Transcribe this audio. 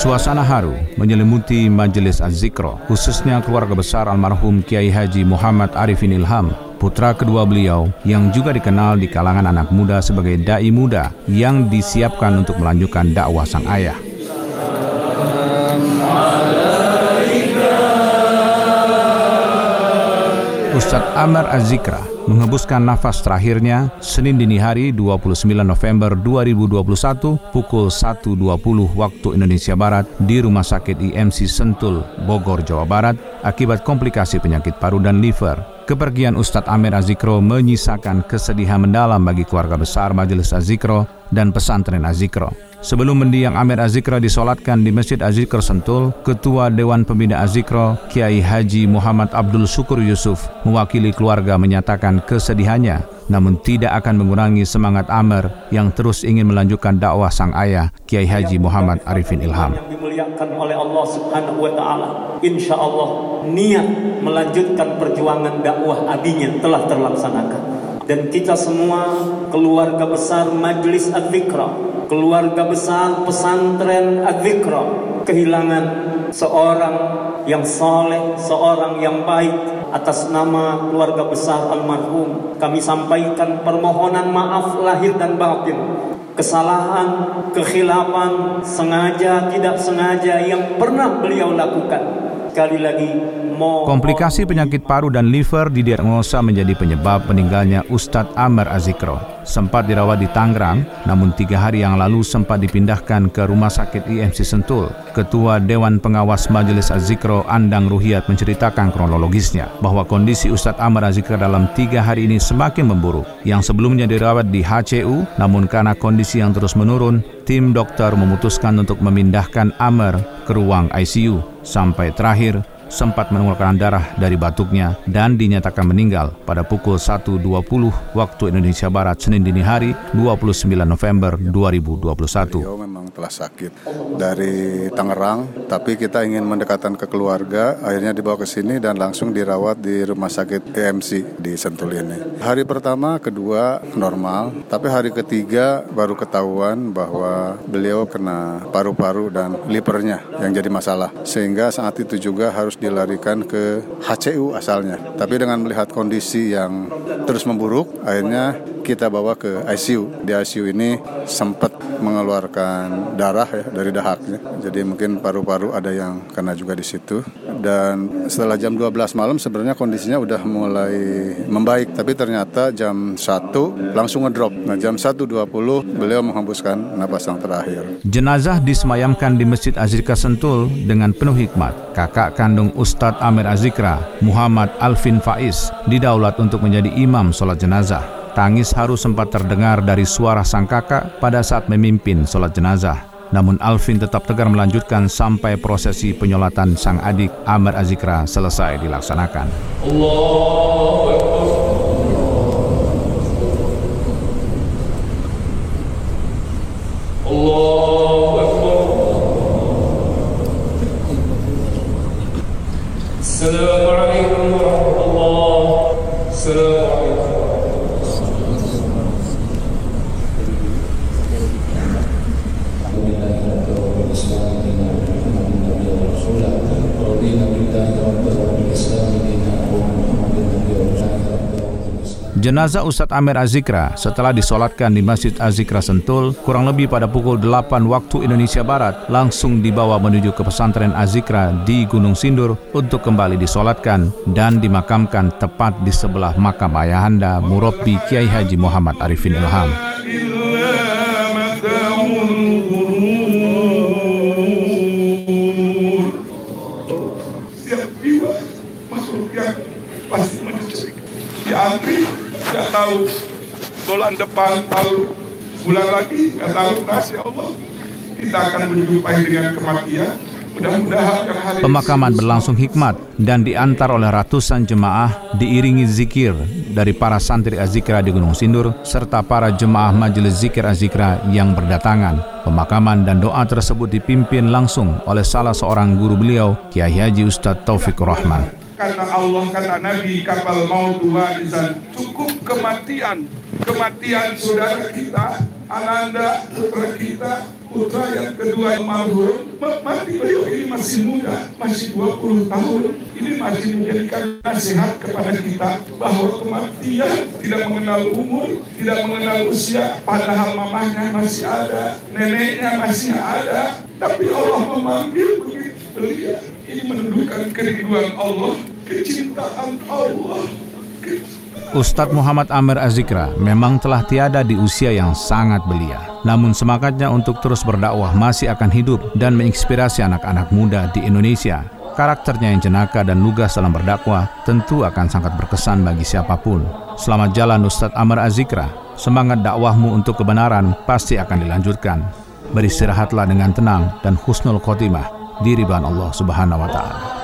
Suasana haru menyelimuti Majelis Az-Zikro, khususnya keluarga besar almarhum Kiai Haji Muhammad Arifin Ilham, putra kedua beliau yang juga dikenal di kalangan anak muda sebagai dai muda yang disiapkan untuk melanjutkan dakwah sang ayah. Ustadz Amar Az-Zikra menghembuskan nafas terakhirnya Senin dini hari 29 November 2021 pukul 1.20 waktu Indonesia Barat di Rumah Sakit IMC Sentul, Bogor, Jawa Barat akibat komplikasi penyakit paru dan liver. Kepergian Ustadz Amir Azikro menyisakan kesedihan mendalam bagi keluarga besar Majelis Azikro dan pesantren Azikro. Sebelum mendiang Amir Azikro disolatkan di Masjid Azikro Sentul, Ketua Dewan Pembina Azikro, Kiai Haji Muhammad Abdul Syukur Yusuf, mewakili keluarga menyatakan kesedihannya, namun tidak akan mengurangi semangat Amir yang terus ingin melanjutkan dakwah sang ayah, Kiai Haji Muhammad Arifin Ilham. Yang dimuliakan oleh Allah Subhanahu wa taala. Insya Allah niat melanjutkan perjuangan dakwah adinya telah terlaksanakan. Dan kita semua keluarga besar Majlis Adzikra keluarga besar pesantren Adzikra kehilangan seorang yang soleh, seorang yang baik atas nama keluarga besar almarhum. Kami sampaikan permohonan maaf lahir dan batin. Kesalahan, kekhilafan, sengaja, tidak sengaja yang pernah beliau lakukan. Sekali lagi, Komplikasi penyakit paru dan liver didiagnosa menjadi penyebab meninggalnya Ustadz Amr Azikro. Sempat dirawat di Tangerang, namun tiga hari yang lalu sempat dipindahkan ke Rumah Sakit IMC Sentul. Ketua Dewan Pengawas Majelis Azikro Andang Ruhiat menceritakan kronologisnya bahwa kondisi Ustadz Amr Azikro dalam tiga hari ini semakin memburuk. Yang sebelumnya dirawat di HCU, namun karena kondisi yang terus menurun, tim dokter memutuskan untuk memindahkan Amr ke ruang ICU. Sampai terakhir, sempat mengeluarkan darah dari batuknya dan dinyatakan meninggal pada pukul 1.20 waktu Indonesia Barat Senin dini hari 29 November 2021. Beliau memang telah sakit dari Tangerang, tapi kita ingin mendekatkan ke keluarga, akhirnya dibawa ke sini dan langsung dirawat di Rumah Sakit EMC di Sentul ini. Hari pertama, kedua normal, tapi hari ketiga baru ketahuan bahwa beliau kena paru-paru dan livernya yang jadi masalah. Sehingga saat itu juga harus dilarikan ke HCU asalnya. Tapi dengan melihat kondisi yang terus memburuk, akhirnya kita bawa ke ICU. Di ICU ini sempat mengeluarkan darah ya dari dahaknya. Jadi mungkin paru-paru ada yang kena juga di situ. Dan setelah jam 12 malam sebenarnya kondisinya udah mulai membaik. Tapi ternyata jam 1 langsung ngedrop. Nah jam 1.20 beliau menghembuskan napas yang terakhir. Jenazah disemayamkan di Masjid Azrika Sentul dengan penuh hikmat. Kakak kandung Ustadz Amir Azikra, Muhammad Alvin Faiz, didaulat untuk menjadi imam sholat jenazah. Tangis haru sempat terdengar dari suara sang kakak pada saat memimpin sholat jenazah. Namun Alvin tetap tegar melanjutkan sampai prosesi penyolatan sang adik Amir Azikra selesai dilaksanakan. Allah Jenazah Ustadz Amir Azikra setelah disolatkan di Masjid Azikra Sentul kurang lebih pada pukul 8 waktu Indonesia Barat langsung dibawa menuju ke pesantren Azikra di Gunung Sindur untuk kembali disolatkan dan dimakamkan tepat di sebelah makam ayahanda Murabbi Kiai Haji Muhammad Arifin Ilham. Tahu. Bulan depan tahu. Bulan lagi nggak tahu. Kasih Allah. Kita akan menjumpai dengan kematian. Pemakaman berlangsung hikmat dan diantar oleh ratusan jemaah diiringi zikir dari para santri Azikra di Gunung Sindur serta para jemaah majelis zikir Azikra yang berdatangan. Pemakaman dan doa tersebut dipimpin langsung oleh salah seorang guru beliau, Kiai Haji Ustadz Taufik Rahman. Karena Allah kata Nabi kapal mau dua cukup kematian, kematian saudara kita, Ananda, putra kita, putra yang kedua almarhum mati beliau ini masih muda masih 20 tahun. Ini masih menjadikan nasihat kepada kita bahwa kematian tidak mengenal umur tidak mengenal usia. Padahal mamahnya masih ada neneknya masih ada. Tapi Allah memanggil beliau ini menunjukkan kerinduan Allah kecintaan Allah Ustadz Muhammad Amir Azikra memang telah tiada di usia yang sangat belia. Namun semangatnya untuk terus berdakwah masih akan hidup dan menginspirasi anak-anak muda di Indonesia. Karakternya yang jenaka dan lugas dalam berdakwah tentu akan sangat berkesan bagi siapa pun. Selamat jalan Ustadz Amir Azikra. Semangat dakwahmu untuk kebenaran pasti akan dilanjutkan. Beristirahatlah dengan tenang dan husnul khotimah di ribuan Allah Subhanahu wa taala.